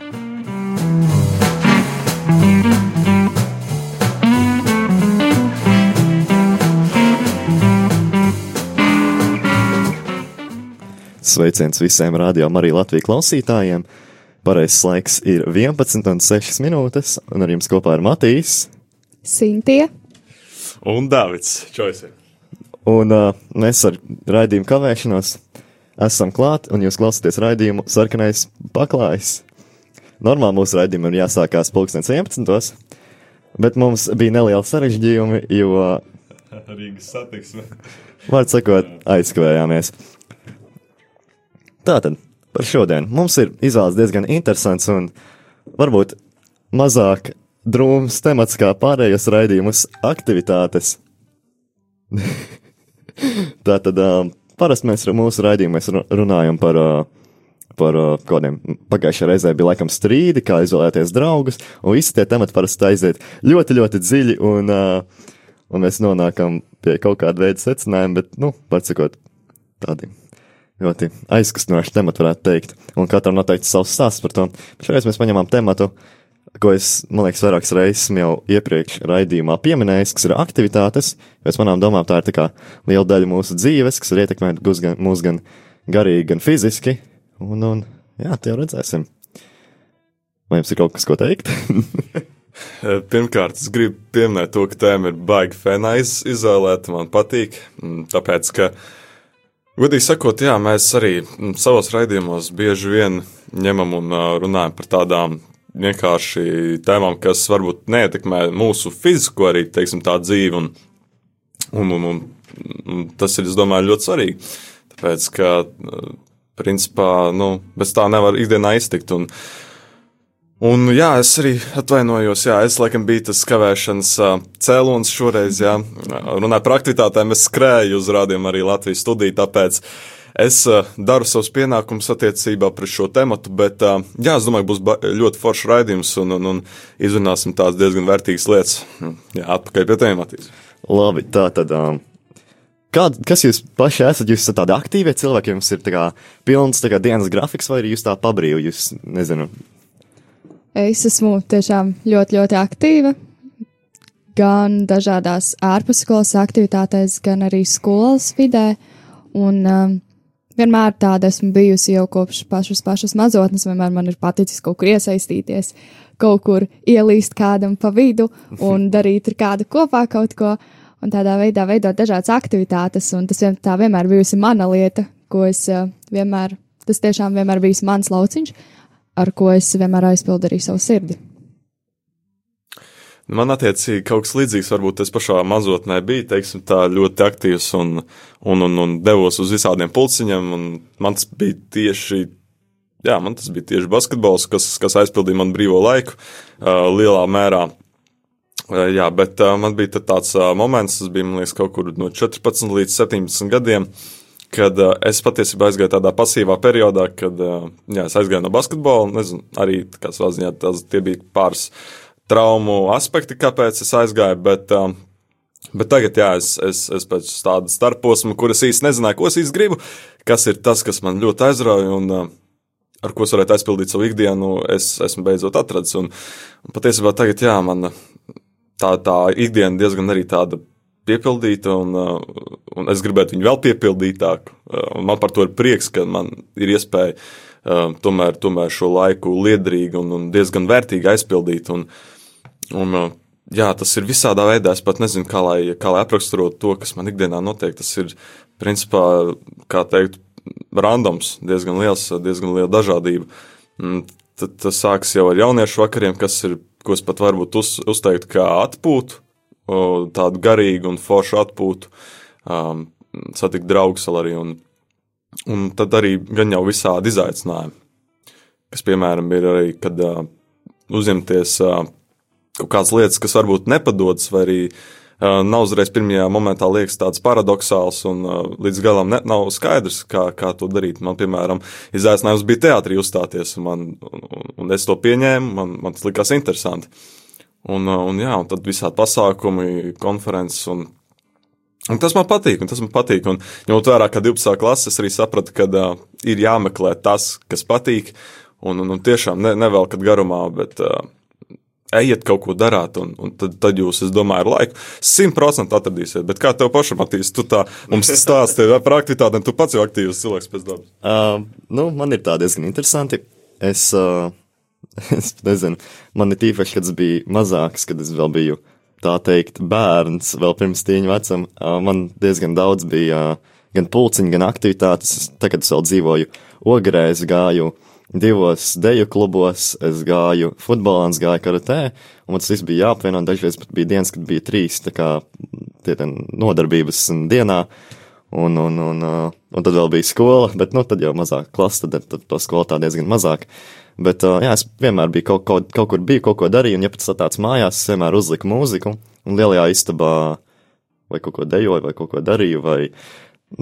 Sveiciens visiem rādījumam, arī Latvijas klausītājiem. Pareizais laiks ir 11,6 minūtes, un ar jums kopā ir Matīs, Sintie un Dārvids Čoisi. Un uh, mēs ar raidījumu kavēšanos esam klāt, un jūs klausāties raidījumu sarkanais paklājs. Normāli mūsu raidījumam ir jāsākās pulkstens 11. Bet mums bija neliela sarežģījumi, jo, Rīgas satiksme. vārds sakot, aizkavējāmies. Tātad par šodien mums ir izvēles diezgan interesants un varbūt mazāk drūms temats kā pārējos raidījumus aktivitātes. Tātad um, parasti mēs ar mūsu raidījumu runājam par, uh, par uh, kādiem pagājušajā reizē bija laikam strīdi, kā izvēlēties draugus, un visi tie temati parasti aiziet ļoti, ļoti dziļi, un, uh, un mēs nonākam pie kaut kāda veida secinājuma, bet, nu, pārsakot, tādi ļoti aizkustinoši temati, varētu teikt. Un katram noteikti savs stāsts par to. Šoreiz mēs paņemam tematu, ko es, man liekas, vairākas reizes jau iepriekš raidījumā pieminējis, kas ir aktivitātes. Pēc manām domām tā ir tā kā liela daļa mūsu dzīves, kas ir ietekmēta mūs gan garīgi, gan fiziski. Un, un jā, tie redzēsim. Vai jums ir kaut kas, ko teikt? Pirmkārt, es gribu pieminēt to, ka tēma ir baigi fēnā iz, izvēlēta. Man patīk, mm, tāpēc, ka, godīgi sakot, jā, mēs arī mm, savos raidījumos bieži vien ņemam un runājam par tādām vienkārši tēmām, kas varbūt neietekmē mūsu fizisko arī, teiksim, tā dzīvi. Un, un, un, un, un tas ir, es domāju, ļoti svarīgi. Tāpēc, ka, principā, nu, bez tā nevar ikdienā iztikt. Un, Un, jā, es arī atvainojos. Jā, es laikam biju tas kavēšanas cēlonis šoreiz. Jā, runāju par aktivitātēm. Es skrēju uz rādījumu arī Latvijas studiju, tāpēc es daru savus pienākumus attiecībā pret šo tematu. Bet, jā, es domāju, būs ļoti foršs raidījums un, un, un izrunāsim tās diezgan vērtīgas lietas. Jā, atpakaļ pie tēmatīs. Labi, tā tad. Um, kā, kas jūs paši esat? Jūs esat tādi aktīvi cilvēki, jums ir kā pilns kā dienas grafiks, vai arī jūs tā pabrīvi, jūs nezinu. Es esmu tiešām ļoti, ļoti aktīva. Gan dažādās ārpusskolas aktivitātēs, gan arī skolas vidē. Un um, vienmēr tāda esmu bijusi jau kopš pašas, pašas mazotnes. Vienmēr man ir paticis kaut kur iesaistīties, kaut kur ielīst kādam pa vidu un darīt ar kādu kopā kaut ko. Un tādā veidā veidot dažādas aktivitātes. Un tas vien, tā vienmēr bijusi mana lieta, ko es uh, vienmēr, tas tiešām vienmēr bijis mans lauciņš ar ko es vienmēr aizpildu arī savu sirdi. Man attiecīgi kaut kas līdzīgs, varbūt es pašā mazotnē biju, teiksim, tā ļoti aktīvs un, un, un, un devos uz visādiem pulciņiem, un man tas bija tieši, jā, man tas bija tieši basketbols, kas, kas aizpildīja man brīvo laiku uh, lielā mērā. Uh, jā, bet uh, man bija tāds uh, moments, tas bija, liekas, kaut kur no 14 līdz 17 gadiem, kad uh, es patiesībā aizgāju tādā pasīvā periodā, kad uh, jā, es aizgāju no basketbola, nezinu, arī savā ziņā tās, bija pāris traumu aspekti, kāpēc es aizgāju, bet, um, bet tagad, jā, es, es, es pēc tāda starposma, kuras īsti nezināju, ko es īsti gribu, kas ir tas, kas man ļoti aizrauja un uh, ar ko es varētu aizpildīt savu ikdienu, es esmu beidzot atradis. Un, un patiesībā tagad, jā, man tā, tā ikdiena diezgan arī tāda piepildīta, un, uh, un es gribētu viņu vēl piepildītāku. Uh, man par to ir prieks, ka man ir iespēja uh, tomēr, tomēr šo laiku liederīgi un, un diezgan vērtīgi aizpildīt. Un, un, jā, tas ir visādā veidā. Es pat nezinu, kā lai, kā lai apraksturotu to, kas man ikdienā notiek. Tas ir, principā, kā teikt, randoms, diezgan liels, diezgan liela dažādība. Mm, Tad tas sākas jau ar jauniešu vakariem, kas ir, ko es pat varbūt uz, uzteiktu kā atpūtu, tādu garīgu un foršu atpūtu, um, satikt draugus arī, un, un tad arī gan jau visādi izaicinājumi, kas, piemēram, ir arī, kad uh, uzņemties uh, kaut kādas lietas, kas varbūt nepadodas, vai arī uh, nav uzreiz pirmajā momentā liekas tāds paradoxāls un līdz galam ne, nav skaidrs, kā, kā to darīt. Man, piemēram, izaicinājums bija teātrī uzstāties, un, man, un, un es to pieņēmu, man, man tas likās interesanti. Un, un, jā, un tad visādi pasākumi, konferences. Un, un tas man patīk, un tas man patīk. Un, ņemot vērā, ka 12. klases, es arī sapratu, ka uh, ir jāmeklē tas, kas patīk. un, un, un tiešām ne, nevelkat garumā, bet uh, ejiet kaut ko darāt, un, un tad, tad jūs, es domāju, ar laiku simtprocentīgi atradīsiet. Bet kā tev pašam attīstīs, tu tā mums stāsti par aktivitātēm, tu pats jau aktīvs cilvēks pēc dabas. Uh, nu, man ir tā diezgan interesanti. Es, uh, es nezinu, man ir tīpaši, kad es biju mazāks, kad es vēl biju tā teikt bērns, vēl pirms tīņa vecuma. Uh, man diezgan daudz bija uh, gan pulciņu, gan aktivitātes. Tagad es vēl dzīvoju Ogrē, es gāju uh, divos deju klubos, es gāju futbolā, es gāju karatē, un tas viss bija jāapvieno. Dažreiz pat bija dienas, kad bija trīs kā, nodarbības dienā, un, un, un, uh, un tad vēl bija skola, bet nu, tad jau mazāk klasa, tad, tad to skolu tā diezgan mazāk. Bet uh, jā, es vienmēr biju kaut, kaut, kaut kur, biju kaut ko darīju, un ja pats tāds mājās, es vienmēr uzliku mūziku, un lielajā istabā vai kaut ko dejoju, vai kaut ko darīju, vai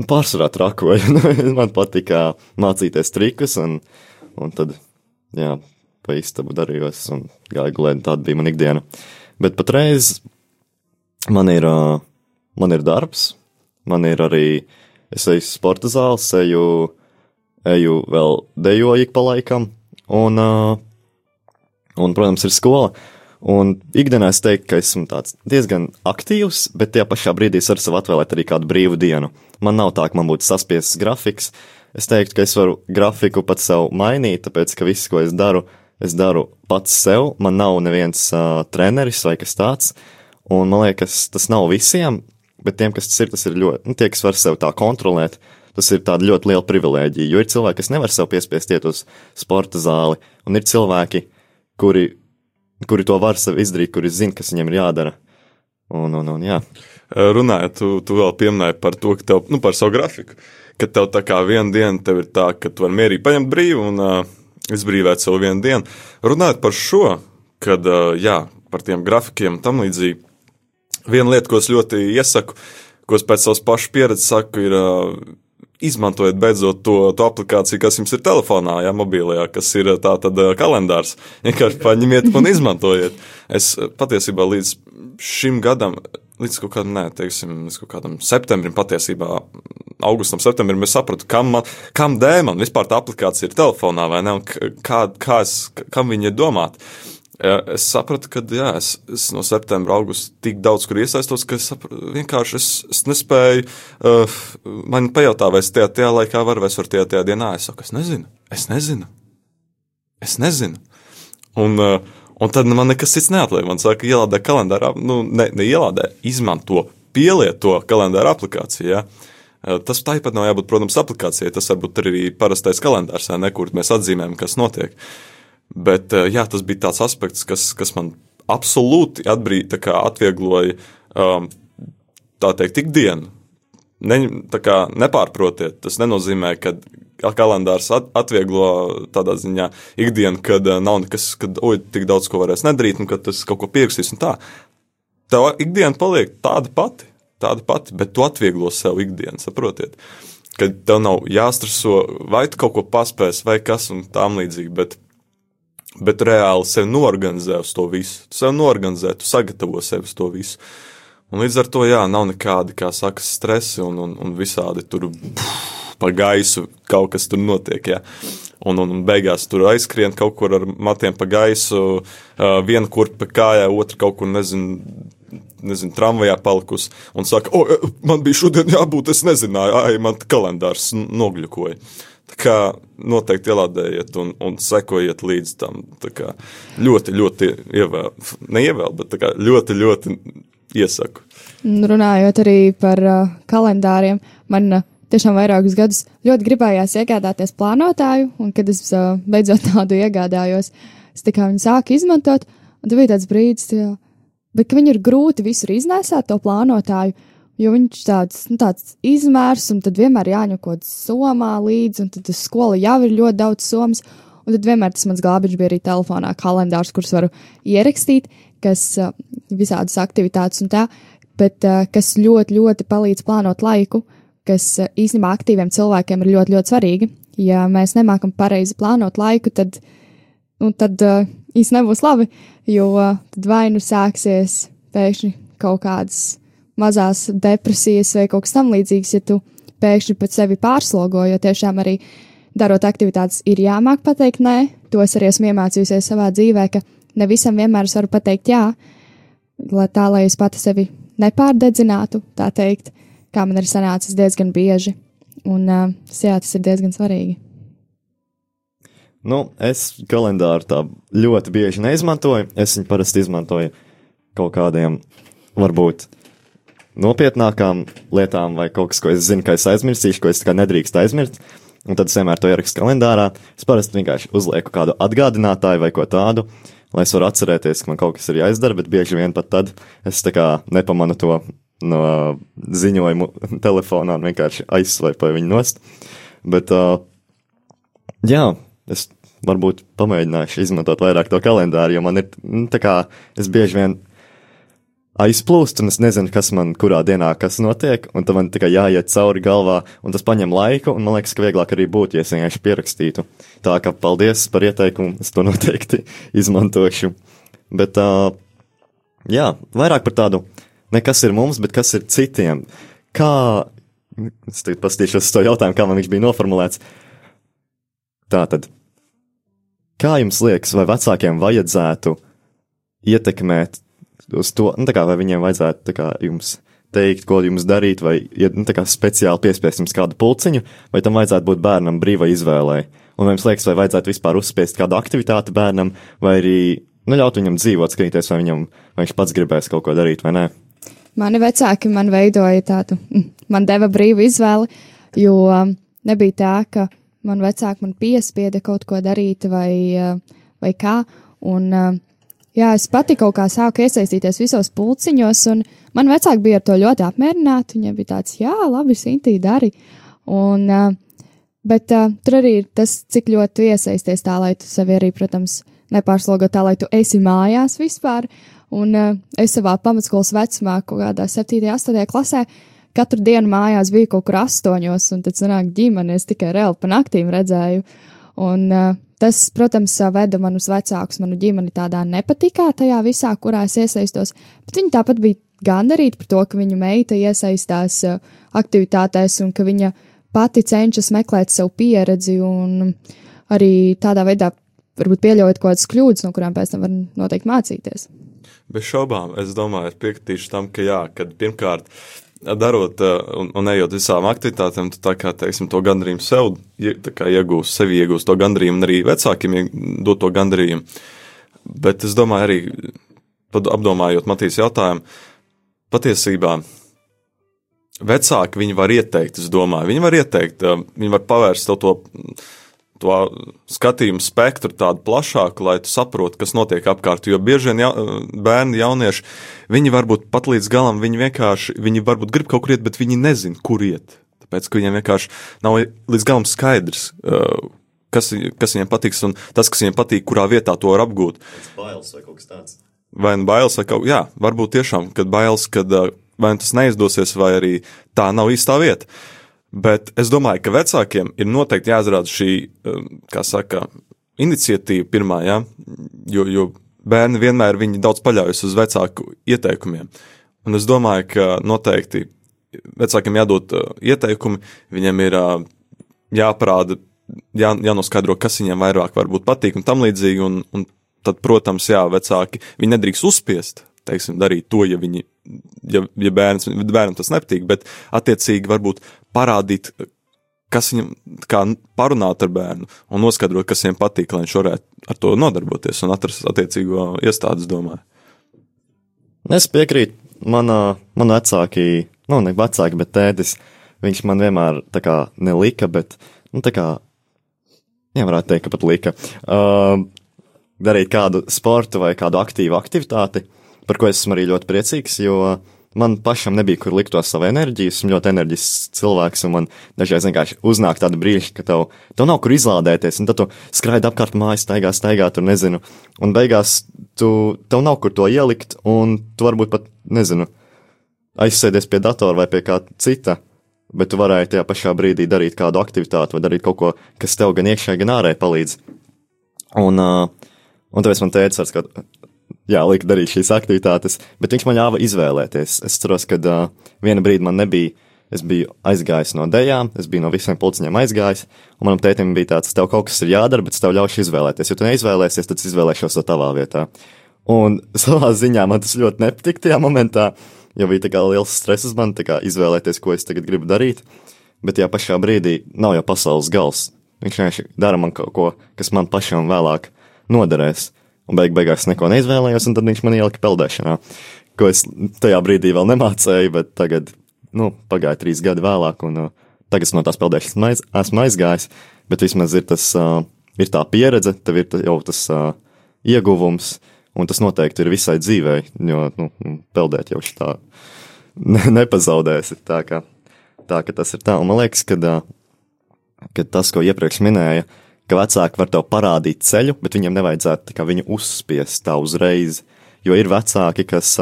pārsvarā trakoju. Man patika mācīties trikus, un, uh, Un tad, jā, pa istabu darījos un gāju gulēt. Tāda bija mana ikdiena. Bet patreiz man ir, man ir darbs, man ir arī, es eju sporta zāles, eju, eju vēl dejoju ik pa laikam, un, un, protams, ir skola. Un ikdienā es teiktu, ka esmu diezgan aktīvs, bet tajā pašā brīdī es varu sev atvēlēt arī kādu brīvu dienu. Man nav tā, ka man būtu saspiests grafiks, uh, Es teiktu, ka es varu grafiku pat sev mainīt, tāpēc ka viss, ko es daru, es daru pats sev. Man nav neviens uh, treneris vai kas tāds. Un man liekas, tas nav visiem, bet tiem, kas tas ir, tas ir ļoti, nu, tie, kas var sev tā kontrolēt, tas ir tāda ļoti liela privilēģija. Jo ir cilvēki, kas nevar sev piespiest iet uz sporta zāli, un ir cilvēki, kuri, kuri to var sev izdarīt, kuri zina, kas viņiem ir jādara. Un, un, un, jā. Runājot, tu, tu vēl pieminēji par to, ka tev, nu, par savu grafiku ka tev tā kā viena diena tev ir tā, ka tu vari mierīgi paņemt brīvu un uh, izbrīvēt savu vienu dienu. Runājot par šo, kad, uh, jā, par tiem grafikiem un tam līdzīgi, viena lieta, ko es ļoti iesaku, ko es pēc savas pašas pieredzes saku, ir uh, izmantojiet beidzot to, to aplikāciju, kas jums ir telefonā, jā, mobilajā, kas ir tā tad kalendārs. Vienkārši paņemiet un izmantojiet. Es patiesībā līdz šim gadam līdz kaut kādam, nē, teiksim, līdz kaut kādam septembrim, patiesībā augustam, septembrim, es sapratu, kam, man, kam dēļ man vispār tā aplikācija ir telefonā, vai ne, un kā, kā es, kam viņa ir domāta. Es sapratu, ka jā, es, es no septembra, augusta tik daudz kur iesaistos, ka es sapratu, vienkārši es, es nespēju. Uh, man pajautā, vai es tajā, tajā laikā varu, vai es varu tajā, tajā dienā. Es saku, es nezinu, es nezinu. Es nezinu. Un, uh, Un tad man nekas cits neatliek. Man saka, ielādē kalendārā, nu, ne, ne ielādē, izmanto, pielieto kalendāra aplikāciju. Ja? Tas tāpat nav jābūt, protams, aplikācijai. Tas var būt arī parastais kalendārs, ne, kur mēs atzīmējam, kas notiek. Bet jā, tas bija tāds aspekts, kas, kas man absolūti atbrīd, atviegloja um, tā teikt, ikdienu. Ne, nepārprotiet, tas nenozīmē, ka kalendārs atvieglo tādā ziņā ikdienu, kad eh, nav nekas, kad oi, tik daudz ko varēs nedarīt, un kad tas kaut ko pierakstīs. Tev ikdiena paliek tāda pati, tāda pati, bet tu atvieglo sev ikdienu, saprotiet? Kad tev nav jāstreso, vai tu kaut ko paspēsi, vai kas un tam līdzīgi, bet, bet reāli sevi norganizē uz to visu. Tu sev norganizē, tu sagatavo sevi uz to visu. Un līdz ar to, jā, nav nekādi, kā saka, stresi un, un, un visādi tur. Pff, pa gaisu kaut kas tur notiek. Ja. Un, un, beigās tur aizskrien kaut kur ar matiem pa gaisu, viena kurpa kājā, otra kaut kur nezinu. Nezinu, tramvajā palikusi un saka, o, man bija šodien jābūt, es nezināju, ai, man kalendārs nogļukoja. Tā kā noteikti ielādējiet un, un sekojiet līdz tam. Kā, ļoti, ļoti ievēl, neievēl, bet kā, ļoti, ļoti iesaku. Runājot arī par uh, kalendāriem, man uh, tiešām vairākus gadus ļoti gribējās iegādāties plānotāju, un kad es uh, beidzot tādu iegādājos, es tā kā viņu sāku izmantot, un tad bija tāds brīdis, tā, bet ka viņu ir grūti visur iznēsāt to plānotāju, jo viņš tāds, nu, tāds izmērs, un tad vienmēr jāņakot somā līdzi, un tad uz skolu jau ir ļoti daudz somas, un tad vienmēr tas mans glābiņš bija arī telefonā kalendārs, kurus varu ierakstīt, kas uh, visādas aktivitātes un tā, bet uh, kas ļoti, ļoti palīdz plānot laiku, uh, kas eh, īstenībā aktīviem cilvēkiem ir ļoti, ļoti svarīga. Ja mēs nemākam pareizi plānot laiku, tad, nu, tad uh, īstenībā nebūs labi, jo uh, tad vai nu sāksies pēkšņi kaut kādas mazas depresijas vai kaut kas tamlīdzīgs, ja tu pēkšņi pat sevi pārslogo, jo tiešām arī darot aktivitātes, ir jāmāk pateikt nē. To es arī esmu iemācījusies savā dzīvē, ka ne visam vienmēr es varu pateikt jā, lai tā, lai es pati sevi nepārdedzinātu, tā teikt, kā man ir sanācis diezgan bieži. Un uh, jā, tas ir diezgan svarīgi. Nu, es kalendāru tā ļoti bieži neizmantoju. Es viņu parasti izmantoju kaut kādiem, varbūt, nopietnākām lietām, vai kaut kas, ko es zinu, ka es aizmirsīšu, ko es tā kā nedrīkst aizmirst. Un tad es vienmēr to ierakstu kalendārā. Es parasti vienkārši uzlieku kādu atgādinātāju vai ko tādu, lai es varu atcerēties, ka man kaut kas ir jāizdara, bet bieži vien pat tad es nepamanu to no ziņojumu telefonā un vienkārši aizsvaipoju viņu nost. Bet, uh, jā, es varbūt pamēģināšu izmantot vairāk to kalendāru, jo man ir nu, tā kā es bieži vien aizplūst, un es nezinu, kas man kurā dienā kas notiek, un tad man tikai jāiet cauri galvā, un tas paņem laiku, un man liekas, ka vieglāk arī būtu, ja es vienkārši pierakstītu. Tā kā paldies par ieteikumu, es to noteikti izmantošu. Bet, uh, jā, vairāk par tādu, ne kas ir mums, bet kas ir citiem. Kā, es tagad pastīšos uz to jautājumu, kā man viņš bija noformulēts. Tā tad, kā jums liekas, vai vecākiem vajadzētu ietekmēt uz to, nu, kā, vai viņiem vajadzētu kā, jums teikt, ko jums darīt, vai nu, kā, speciāli piespiest jums kādu pulciņu, vai tam vajadzētu būt bērnam brīvai izvēlei. Un vai jums liekas, vai vajadzētu vispār uzspiest kādu aktivitāti bērnam, vai arī nu, ļaut viņam dzīvot, skatīties, vai, viņam, vai viņš pats gribēs kaut ko darīt vai nē. Mani vecāki man veidoja tādu, mm, man deva brīvu izvēli, jo nebija tā, ka man vecāki man piespieda kaut ko darīt vai, uh, vai kā. Un, uh, Jā, es pati kaut kā sāku iesaistīties visos pulciņos, un man vecāki bija ar to ļoti apmierināti. Viņiem bija tāds, jā, labi, Sintī, dari. Un, bet uh, tur arī ir tas, cik ļoti iesaisties tā, lai tu sevi arī, protams, nepārslogot tā, lai tu esi mājās vispār. Un uh, es savā pamatskolas vecumā, kaut kādā 7. un 8. klasē, katru dienu mājās biju kaut kur astoņos, un tad sanāk ģimene, es tikai reāli pa naktīm redzēju. Un, uh, Tas, protams, veda manus vecākus, manu ģimeni tādā nepatikā tajā visā, kurā es iesaistos, bet viņi tāpat bija gandarīti par to, ka viņu meita iesaistās uh, aktivitātēs un ka viņa pati cenšas meklēt savu pieredzi un arī tādā veidā varbūt pieļaujot kaut kādas kļūdas, no kurām pēc tam var noteikti mācīties. Bez šaubām, es domāju, piekritīšu tam, ka jā, kad pirmkārt darot uh, un, un ejot visām aktivitātēm, tu tā kā, teiksim, to gandarījumu sev iegūst, sevi iegūst to gandarījumu, un arī vecākiem dot to gandarījumu. Bet es domāju, arī apdomājot Matīs jautājumu, patiesībā vecāki viņi var ieteikt, es domāju, viņi var ieteikt, uh, viņi var pavērst to, to to skatījumu spektru tādu plašāku, lai tu saprotu, kas notiek apkārt. Jo bieži vien ja, bērni, jaunieši, viņi varbūt pat līdz galam, viņi vienkārši, viņi varbūt grib kaut kur iet, bet viņi nezina, kur iet. Tāpēc, ka viņiem vienkārši nav līdz galam skaidrs, uh, kas, kas viņiem patiks, un tas, kas viņiem patīk, kurā vietā to var apgūt. Bailes vai kaut kas tāds. Vai nu bailes, vai kaut kas, jā, varbūt tiešām, kad bailes, kad uh, vai nu tas neizdosies, vai arī tā nav īstā vieta. Uh, Bet es domāju, ka vecākiem ir noteikti jāizrāda šī, um, kā saka, iniciatīva pirmā, ja? jo, jo bērni vienmēr viņi daudz paļaujas uz vecāku ieteikumiem. Un es domāju, ka noteikti vecākiem jādod uh, ieteikumi, viņiem ir uh, jāparāda, jā, jānoskaidro, kas viņiem vairāk varbūt patīk un tam līdzīgi. Un, un tad, protams, jā, vecāki viņi nedrīkst uzspiest, teiksim, darīt to, ja viņi, ja, ja bērns, bērnam tas nepatīk, bet attiecīgi varbūt parādīt, kas viņam, kā parunāt ar bērnu un noskaidrot, kas viņam patīk, lai viņš varētu ar to nodarboties un atrast attiecīgo iestādes, domāju. Es piekrītu, manā, man vecāki, nu, ne vecāki, bet tētis, viņš man vienmēr tā kā nelika, bet, nu, tā kā, jā, varētu teikt, ka pat lika, uh, darīt kādu sportu vai kādu aktīvu aktivitāti, par ko esmu arī ļoti priecīgs, jo uh, man pašam nebija kur likt to savu enerģiju. Esmu ļoti enerģisks cilvēks, un man dažreiz vienkārši uznāk tāda brīža, ka tev, tev nav kur izlādēties, un tad tu skraidi apkārt mājas, staigā, staigā, tur nezinu. Un beigās tu, tev nav kur to ielikt, un tu varbūt pat, nezinu, aizsēdies pie datora vai pie kā cita. Bet tu varēji tajā pašā brīdī darīt kādu aktivitāti vai darīt kaut ko, kas tev gan iekšēji, gan ārēji palīdz. Un, uh, un tāpēc man teica, ka jā, lika darīt šīs aktivitātes, bet viņš man ļāva izvēlēties. Es ceros, ka uh, viena brīdi man nebija Es biju aizgājis no dejām, es biju no visiem pulciņiem aizgājis, un manam tētim bija tāds, tev kaut kas ir jādara, bet es tev ļaušu izvēlēties. Ja tu neizvēlēsies, tad es izvēlēšos to tavā vietā. Un savā ziņā man tas ļoti nepatika tajā momentā, jo bija tā liels stress uz mani, kā izvēlēties, ko es tagad gribu darīt. Bet tajā pašā brīdī nav jau pasaules gals. Viņš vienkārši dara man kaut ko, kas man pašam vēlāk noderēs. Un beig beigās neko neizvēlējos, un tad viņš man ielika peldēšanā, ko es tajā brīdī vēl nemācēju, bet tagad nu, pagāja trīs gadi vēlāk, un uh, tagad no tās peldēšanas aiz, esmu aizgājis, bet vismaz ir, tas, uh, ir tā pieredze, tev ir jau tas uh, ieguvums, un tas noteikti ir visai dzīvei, jo nu, peldēt jau tā ne, nepazaudēsi. Tā kā, tā ka tas ir tā, un man liekas, ka, uh, ka tas, ko iepriekš minēja, ka vecāki var tev parādīt ceļu, bet viņiem nevajadzētu viņu uzspiest tā uzreiz, jo ir vecāki, kas.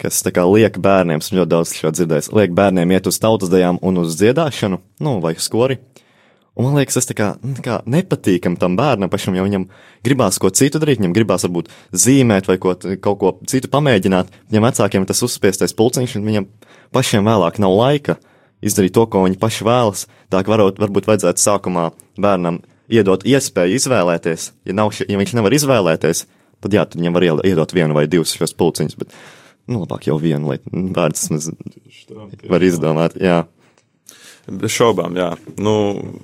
Kas kā, liek bērniem, esmu ļoti daudz šo dzirdējis, liek bērniem iet uz tautas dejām un uz dziedāšanu, nu, vai skori. Un man liekas, tas tā kā, nu, kā nepatīkam tam bērnam pašam, jo viņam gribās ko citu darīt, viņam gribās varbūt zīmēt vai ko, kaut ko citu pamēģināt. Viņam vecākiem tas uzspiestais pulciņš, un viņam pašiem vēlāk nav laika izdarīt to, ko viņi paši vēlas. Tā kā varbūt, varbūt vajadzētu sākumā bērnam iedot iespēju izvēlēties. Ja, nav, ja viņš nevar izvēlēties, tad jā, tad viņam var iedot vienu vai divus šos pulciņus. Bet, nu, labāk jau vienu, lai bērns vismaz var izdomāt. Jā. Bez šaubām, jā. Nu,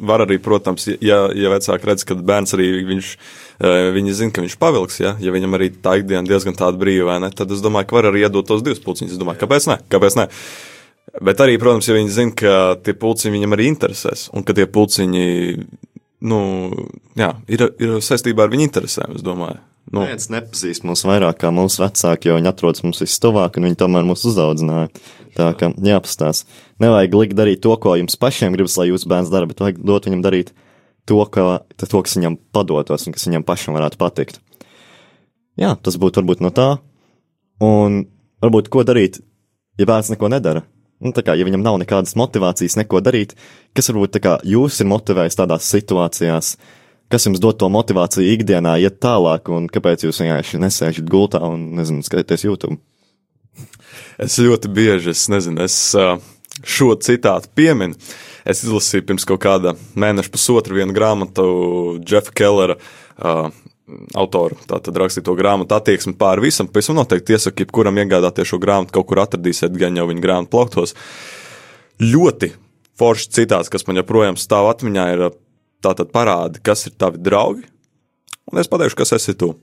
var arī, protams, ja, ja vecāki redz, ka bērns arī viņš, eh, viņi zina, ka viņš pavilks, ja, ja viņam arī tā ikdiena diezgan tāda brīva, ne, tad es domāju, ka var arī iedot tos divus pulciņus. Es domāju, kāpēc ne? Kāpēc ne? Bet arī, protams, ja viņi zina, ka tie pulciņi viņam arī interesēs, un ka tie pulciņi, nu, jā, ir, ir saistībā ar viņu interesēm, es domāju. Nu. Neviens nepazīst mūs vairāk kā mūsu vecāki, jo viņi atrodas mums vistuvāk, un viņi tomēr mūs uzaudzināja. Tā kā jāpastāst. Nevajag likt darīt to, ko jums pašiem gribas, lai jūsu bērns dara, bet vajag dot viņam darīt to, ka, to, kas viņam padotos un kas viņam pašam varētu patikt. Jā, tas būtu varbūt no tā. Un varbūt ko darīt, ja bērns neko nedara. Nu, kā, ja viņam nav nekādas motivācijas neko darīt, kas varbūt kā, jūs ir motivējis tādās situācijās, kas jums dod to motivāciju ikdienā iet tālāk, un kāpēc jūs vienkārši nesēžat gultā un, nezinu, skatāties YouTube? Es ļoti bieži, es nezinu, es šo citātu pieminu. Es izlasīju pirms kaut kāda mēneša, pusotra vienu grāmatu Jeffa Kellera. Uh, Autora tātad rakstīto grāmatu attieksmi pāri visam. Pēc tam noteikti iesaku, jebkuram iegādāties šo grāmatu, kaut kur atradīsiet, gan jau viņa grāmatu plauktos. Ļoti foršs citāts, kas man joprojām stāv atmiņā, ir tātad parādi, kas ir tavi draugi, un es pateikšu, kas esi tu.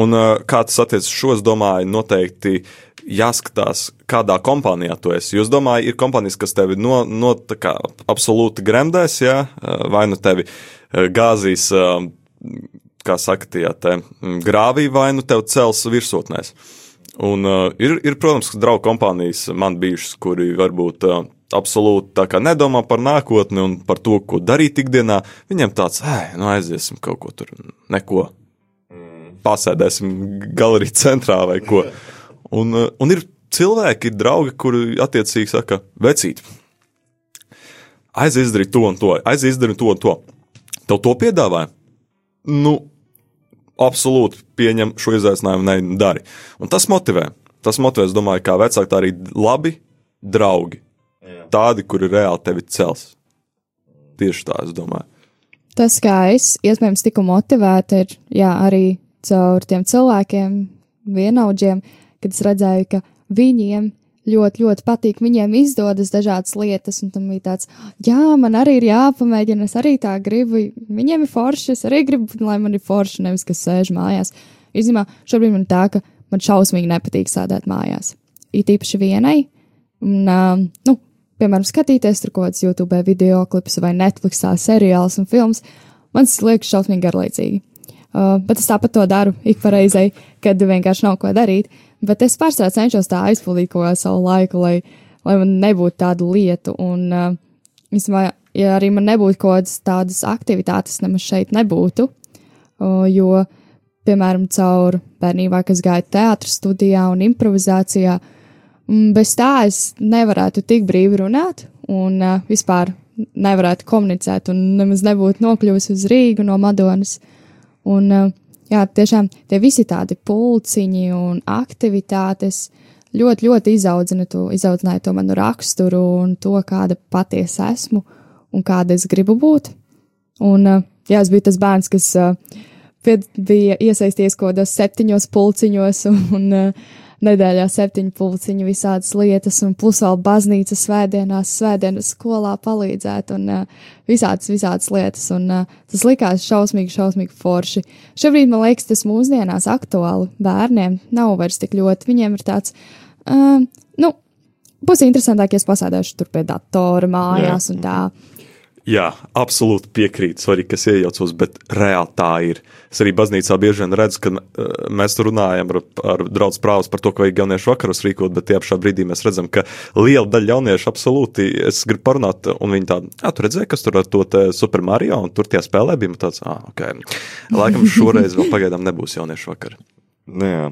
Un kā tas attiecas šo, es domāju, noteikti jāskatās, kādā kompānijā tu esi. Jūs domājat, ir kompānijas, kas tevi no, no kā, absolūti gremdēs, ja? vai nu tevi gāzīs, kā saka, tie te grāvī, vai nu tev cels virsotnēs. Un uh, ir, ir, protams, draugu kompānijas man bijušas, kuri varbūt uh, absolūti nedomā par nākotni un par to, ko darīt ikdienā. Viņiem tāds, ej, nu aiziesim kaut ko tur, neko. Pasēdēsim galerijas centrā vai ko. Un, un ir cilvēki, ir draugi, kuri attiecīgi saka, vecīt, aiziet izdarīt to un to, aiziet izdarīt to un to. Tev to piedāvāja? Nu, absolūti pieņem šo izaicinājumu, ne dari. Un tas motivē. Tas motivē, es domāju, kā vecāki, tā arī labi draugi tādi, kuri reāli tevi cels. Tieši tā, es domāju. Tas, kā es iespējams tiku motivēta, ir jā, arī caur tiem cilvēkiem, vienaudžiem, kad es redzēju, ka viņiem ļoti, ļoti patīk, viņiem izdodas dažādas lietas, un tam bija tāds, jā, man arī ir jāpamēģina, es arī tā gribu, viņiem ir forši, es arī gribu, lai man ir forši, nevis kas sēž mājās. Īstenībā šobrīd man tā, ka man šausmīgi nepatīk sēdēt mājās. It īpaši vienai, un, uh, nu, piemēram, skatīties tur kaut kādas YouTube video klipus vai Netflixā seriālus un filmas, man tas liekas šausmīgi garlaicīgi. Uh, bet es tāpat to daru ik pa reizei, kad vienkārši nav ko darīt. Bet es pārsvarā cenšos tā aizpildīt savu laiku, lai, lai man nebūtu tādu lietu. Un, uh, īstenībā, ja arī man nebūtu kaut kādas tādas aktivitātes, nemaz šeit nebūtu. Uh, jo, piemēram, caur bērnībā, kas gāja teātris studijā un improvizācijā, Mm, bez tā es nevarētu tik brīvi runāt un uh, vispār nevarētu komunicēt un nemaz nebūtu nokļuvusi uz Rīgu no Madonas. Un, uh, jā, tiešām tie visi tādi pulciņi un aktivitātes ļoti, ļoti izaudzina to, izaudzināja to manu raksturu un to, kāda patiesi esmu un kāda es gribu būt. Un, uh, jā, es biju tas bērns, kas uh, bija iesaisties kaut kādos septiņos pulciņos un uh, nedēļā septiņu pulciņu visādas lietas, un plus vēl baznīcas svētdienās, svētdienas skolā palīdzēt, un uh, visādas, visādas lietas, un uh, tas likās šausmīgi, šausmīgi forši. Šobrīd man liekas, tas mūsdienās aktuāli bērniem nav vairs tik ļoti, viņiem ir tāds, uh, nu, būs interesantāk, ja es pasēdēšu tur pie datora mājās Jā. un tā. Jā, absolūti piekrītu. Sorry, kas iejaucos, bet reāli tā ir. Es arī baznīcā bieži vien redzu, ka uh, mēs runājam ar, ar draugu prāvus par to, ka vajag jauniešu vakarus rīkot, bet tie pašā brīdī mēs redzam, ka liela daļa jauniešu absolūti, es gribu parunāt, un viņi tādi, ah, tu redzēji, kas tur ar to Super Mario, un tur tie spēlē bija tāds, ah, ok. Laikam šoreiz vēl pagaidām nebūs jauniešu vakar. Nu jā.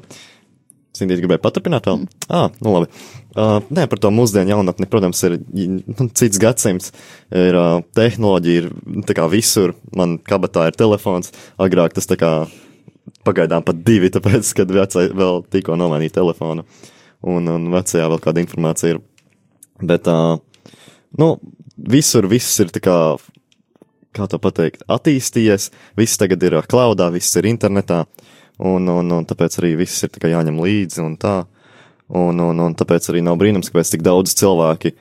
Sintīs gribēja paturpināt vēl? Mm. Ah, nu labi. Uh, nē, par to mūsdienu jaunatni, protams, ir nu, cits gadsimts, ir uh, tehnoloģija, ir nu, tā kā visur, man kabatā ir telefons, agrāk tas tā kā pagaidām pat divi, tāpēc, kad vecai vēl tikko nomainīja telefonu, un, un vecajā vēl kāda informācija ir. Bet, uh, nu, visur viss ir tā kā, kā to pateikt, attīstījies, viss tagad ir klaudā, viss ir internetā, un, un, un tāpēc arī viss ir jāņem līdzi un tā. Un, un, un tāpēc arī nav brīnums, ka tik daudz cilvēki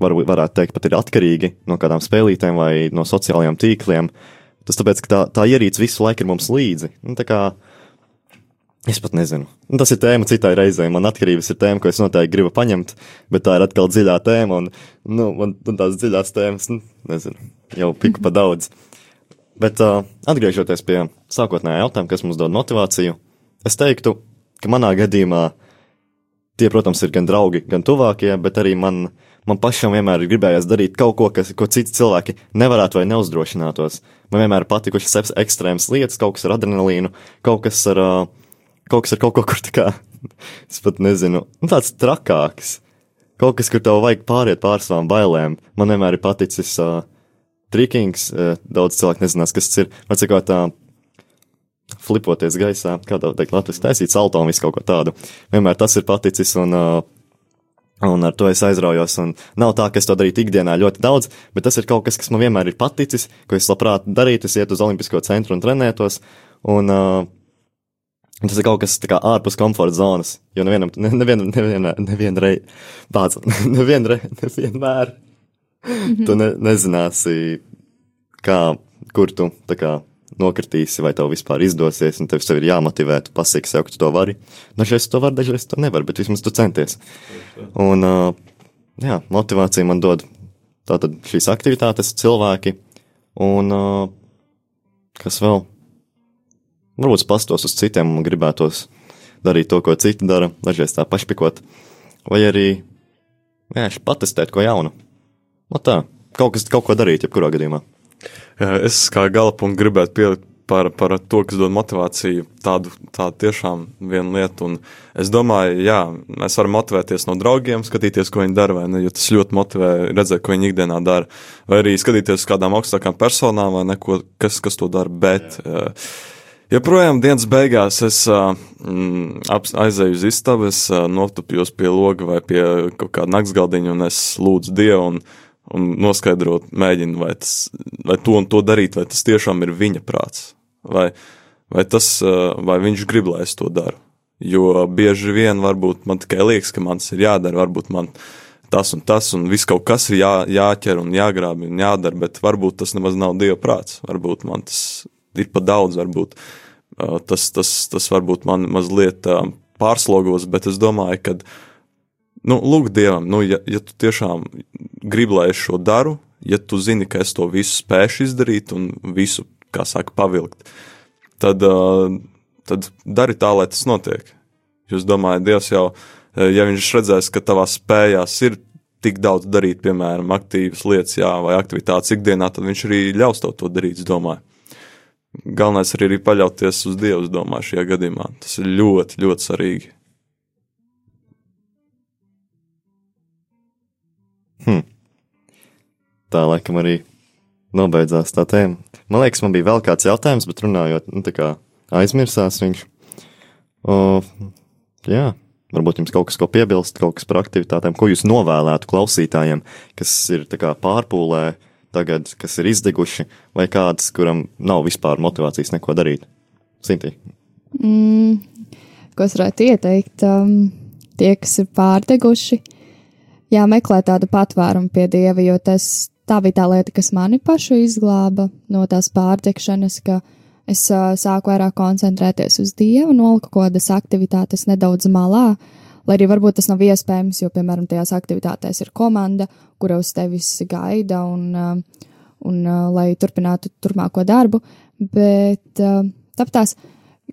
var, varētu teikt, pat ir atkarīgi no kādām spēlītēm vai no sociālajiem tīkliem. Tas tāpēc, ka tā, tā ierīce visu laiku ir mums līdzi. Nu, kā, Es pat nezinu. Nu, tas ir tēma citai reizei. Man atkarības ir tēma, ko es noteikti gribu paņemt, bet tā ir atkal dziļā tēma. Un, nu, man, man tās dziļās tēmas, nu, nezinu, jau piku pa daudz. Bet uh, atgriežoties pie sākotnējā jautājuma, kas mums dod motivāciju, es teiktu, ka manā gadījumā tie, protams, ir gan draugi, gan tuvākie, bet arī man, man pašam vienmēr ir gribējies darīt kaut ko, kas, ko citi cilvēki nevarētu vai neuzdrošinātos. Man vienmēr ir patikušas ekstrēmas lietas, kaut kas ar adrenalīnu, kaut kas ar, kaut, kas ar kaut ko, kur tā kā, es pat nezinu, nu, tāds trakāks. Kaut kas, kur tev vajag pāriet pār savām bailēm. Man vienmēr ir paticis uh, trikings, eh, daudz cilvēku nezinās, kas tas ir. Man cikot tā flipoties gaisā, kā tā teikt, Latvijas taisīt salto un visu kaut ko tādu. Vienmēr tas ir paticis un, uh, un ar to es aizraujos. Un nav tā, ka es to darītu ikdienā ļoti daudz, bet tas ir kaut kas, kas man vienmēr ir paticis, ko es labprāt darītu, es iet uz Olimpisko centru un trenētos. Un, uh, Tas ir kaut kas kā ārpus komforta zonas. Jo nevienam, nevienam, nevienam, nevienreiz, tāds, nevienreiz, nevienmēr Mm -hmm. Tu ne, nezināsi, kā, kur tu kā, nokritīsi, vai tev vispār izdosies, un tev sev ir jāmotivē, tu pasaki sev, ka tu to vari. Dažreiz tu to vari, dažreiz tu nevari, bet vismaz tu centies. Un, uh, jā, motivācija man dod tātad šīs aktivitātes, cilvēki, un uh, kas vēl? Varbūt pastos uz citiem un gribētos darīt to, ko citi dara, dažreiz tā pašpikot, vai arī vienkārši patestēt ko jaunu. No nu tā, kaut, kas, kaut ko darīt, jebkurā gadījumā. Es kā galapunktu gribētu pielikt par, par to, kas dod motivāciju, tādu, tādu tiešām vienu lietu. Un es domāju, jā, mēs varam motivēties no draugiem, skatīties, ko viņi dara, vai ne, jo tas ļoti motivē redzēt, ko viņi ikdienā dara, vai arī skatīties uz kādām augstākām personām, vai neko, kas, kas to dara. Bet, jā. Joprojām dienas beigās es mm, aizēju uz istabu, es notupjos pie loga vai pie kaut kāda naktsgaldiņa, un es lūdzu Dievu. Un, un noskaidrot, mēģinu, vai, tas, vai to un to darīt, vai tas tiešām ir viņa prāts, vai, vai, tas, vai viņš grib, lai es to daru. Jo bieži vien varbūt man tikai liekas, ka man tas ir jādara, varbūt man tas un tas, un viss kaut kas ir jā, jāķer un jāgrābi un jādara, bet varbūt tas nemaz nav Dieva prāts. Varbūt man tas ir pa daudz, varbūt tas, tas, tas varbūt man mazliet pārslogos, bet es domāju, ka nu, lūk, Dievam, nu, ja, ja tu tiešām gribi, lai es šo daru, ja tu zini, ka es to visu spēšu izdarīt un visu, kā saka, pavilkt, tad, tad dari tā, lai tas notiek. Jūs domājat, Dievs jau, ja viņš redzēs, ka tavā spējās ir tik daudz darīt, piemēram, aktīvas lietas, jā, vai aktivitātes ikdienā, tad viņš arī ļaus tev to darīt, es domāju. Galvenais arī ir paļauties uz Dievu, es domāju, šajā gadījumā. Tas ir ļoti, ļoti svarīgi. Hmm. Tā laikam arī nobeidzās tā tēma. Man liekas, man bija vēl kāds jautājums, bet runājot, nu, tā kā aizmirsās viņš. O, jā, varbūt jums kaut kas, ko piebilst, kaut kas par aktivitātēm, ko jūs novēlētu klausītājiem, kas ir kā pārpūlē tagad, kas ir izdeguši, vai kāds, kuram nav vispār motivācijas neko darīt? Sintī. Mm, ko es varētu ieteikt? Um, tie, kas ir pārdeguši, jāmeklē tādu patvērumu pie dieva, jo tas tā bija tā lieta, kas mani pašu izglāba no tās pārdegšanas, ka es uh, sāku vairāk koncentrēties uz dievu, noliku kaut kādas aktivitātes nedaudz malā. Lai arī varbūt tas nav iespējams, jo, piemēram, tajās aktivitātēs ir komanda, kura uz tevis gaida un, uh, un uh, lai turpinātu turpmāko darbu, bet uh, tāpēc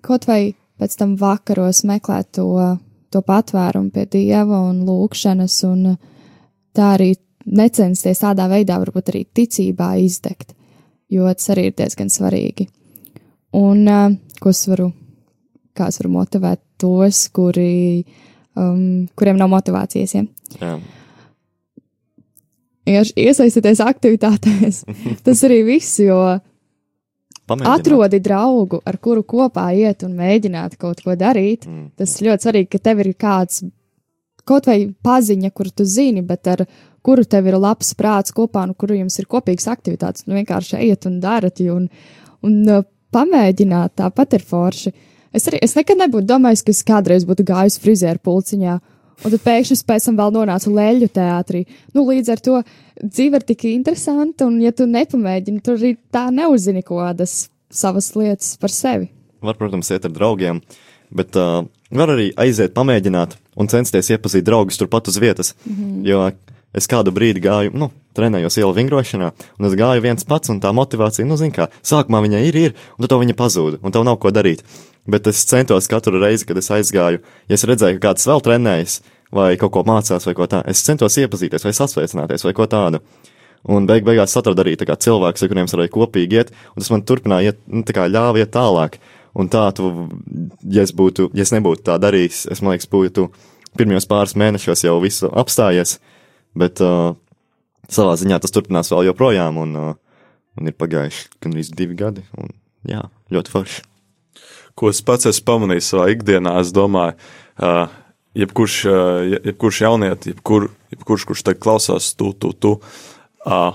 kaut vai pēc tam vakaros meklēt to, to patvērumu pie dieva un lūkšanas, un tā arī necensties tādā veidā, varbūt arī ticībā izdegt, jo tas arī ir diezgan svarīgi. Un ko es varu, kā es varu motivēt tos, kuri, um, kuriem nav motivācijas. Ja? Jā. Vienkārši iesaistieties aktivitātēs. Tas arī viss, jo Pamēģināt. atrodi draugu, ar kuru kopā iet un mēģināt kaut ko darīt. Mm. Tas ļoti svarīgi, ka tev ir kāds kaut vai paziņa, kuru tu zini, bet ar kuru tev ir labs prāts kopā, un kuru jums ir kopīgas aktivitātes. Nu, vienkārši ejiet un darat, un, un uh, pamēģināt, tāpat ir forši. Es, arī, es nekad nebūtu domājis, ka es kādreiz būtu gājis frizēru pulciņā, un tad pēkšņi es pēc tam vēl nonācu Lēļu teātrī. Nu, līdz ar to dzīve ir tik interesanta, un ja tu nepamēģini, tur arī tā neuzzini kādas savas lietas par sevi. Var, protams, iet ar draugiem, bet uh, var arī aiziet, pamēģināt un censties iepazīt draugus turpat uz vietas. Mm -hmm. Jo es kādu brīdi gāju, nu, trenējos ielu vingrošanā, un es gāju viens pats, un tā motivācija, nu, zin kā, sākumā viņa ir, ir, un tad viņa pazūda, un tev nav ko darīt. Bet es centos katru reizi, kad es aizgāju, ja es redzēju, ka kāds vēl trenējas, vai kaut ko mācās, vai ko tādu, es centos iepazīties, vai sasveicināties, vai ko tādu. Un beig beigās atradu arī cilvēks, ar kuriem es varēju kopīgi iet, un tas man turpināja iet, nu, tā kā ļāva iet tālāk. Un tā, tu, ja es būtu, ja es nebūtu tā darījis, es, man liekas, būtu pirmajos pāris mēnešos jau visu apstājies, bet uh, savā ziņā tas turpinās vēl joprojām, un, uh, un ir pagājuši gandrīz divi gadi, un jā, ļoti forši. ko es pats esmu pamanījis savā ikdienā, es domāju, uh, jebkurš, uh, je- jebkurš jaunieti, jebkur, jebkurš, kurš te klausās, tu, tu, tu, uh,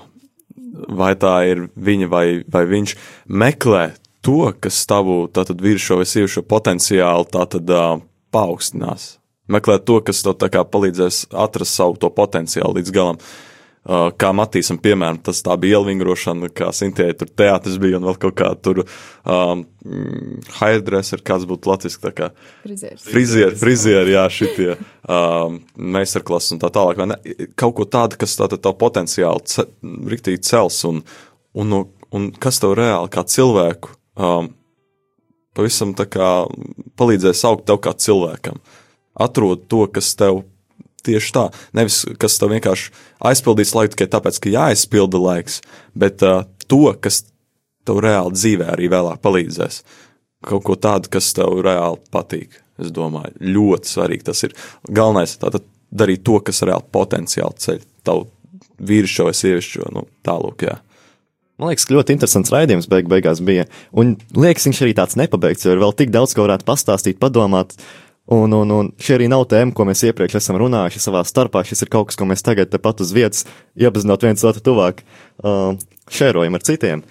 vai tā ir viņa vai, vai viņš, meklē to, kas tavu tātad vīrišo vai sieviešu potenciālu tātad uh, paaugstinās. Meklē to, kas tev tā palīdzēs atrast savu potenciālu līdz galam. Uh, kā Matīsam, piemēram, tas tā bija ielvingrošana, kā Sintēja tur teātris bija un vēl kaut kā tur um, hairdresser, kāds būtu latviski, tā kā Frizieris. frizieri, frizieri, jā, šitie um, meistarklases un tā tālāk. Kaut ko tādu, kas tātad tavu potenciāli ce, riktīgi cels un, un, un kas tev reāli kā cilvēku um, pavisam tā kā palīdzēs augt tev kā cilvēkam. Atrod to, kas tev tieši tā, nevis kas tev vienkārši aizpildīs laiku tikai tāpēc, ka jāaizpilda laiks, bet uh, to, kas tev reāli dzīvē arī vēlāk palīdzēs. Kaut ko tādu, kas tev reāli patīk. Es domāju, ļoti svarīgi tas ir. Galvenais ir darīt to, kas reāli potenciāli ceļ tavu vīrišķo vai sievišķo, nu, tālāk. Man liekas, ka ļoti interesants raidījums beig beigās bija. Un liekas, viņš arī tāds nepabeigts, jo ir vēl tik daudz, ko varētu pastāstīt, padomāt. Un, un, un šī arī nav tēma, ko mēs iepriekš esam runājuši savā starpā. Šis ir kaut kas, ko mēs tagad tepat uz vietas, iepazinot viens otru tuvāk, uh, šērojam ar citiem.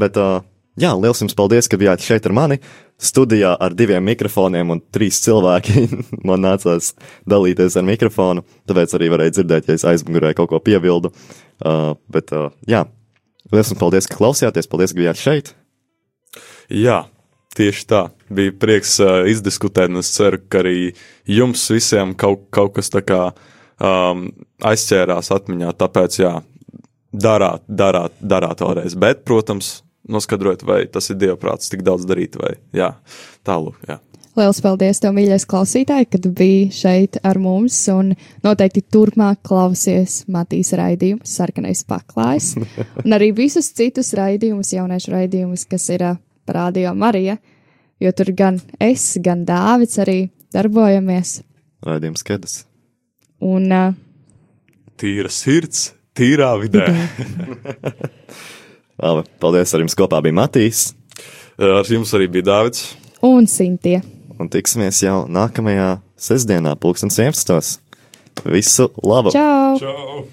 Bet, uh, jā, liels jums paldies, ka bijāt šeit ar mani. Studijā ar diviem mikrofoniem un trīs cilvēki. Man nācās dalīties ar mikrofonu, tāpēc arī varēja dzirdēt, ja es aizmugurē kaut ko piebildu. Uh, bet, uh, jā, liels jums paldies, ka klausījāties. Paldies, ka bijāt šeit. Jā, tieši tā. Bija prieks uh, izdiskutēt, un es ceru, ka arī jums visiem kaut, kaut kas tā kā um, aizķērās atmiņā. Tāpēc, jā, darāt, darāt, darāt vēlreiz. Bet, protams, noskaidrot, vai tas ir dievprāts tik daudz darīt, vai jā, tālāk. Jā. Liels paldies, tev, mīļais klausītāj, kad biji šeit ar mums, un noteikti turpmāk klausies Matīs raidījumus, sarkanais paklājs, un arī visus citus raidījumus, jauniešu raidījumus, kas ir ā, par Radio Marija, jo tur gan es, gan Dāvids arī darbojamies, Raidījums Kedas. un ā, Tīra sirds, tīrā vidē. Labi, paldies, ar jums kopā bija Matīs. Ar jums arī bija Dārvids. un Sintie. un tiksimies jau nākamajā sestdienā, pulksten 11. Visu labu! Čau! Čau!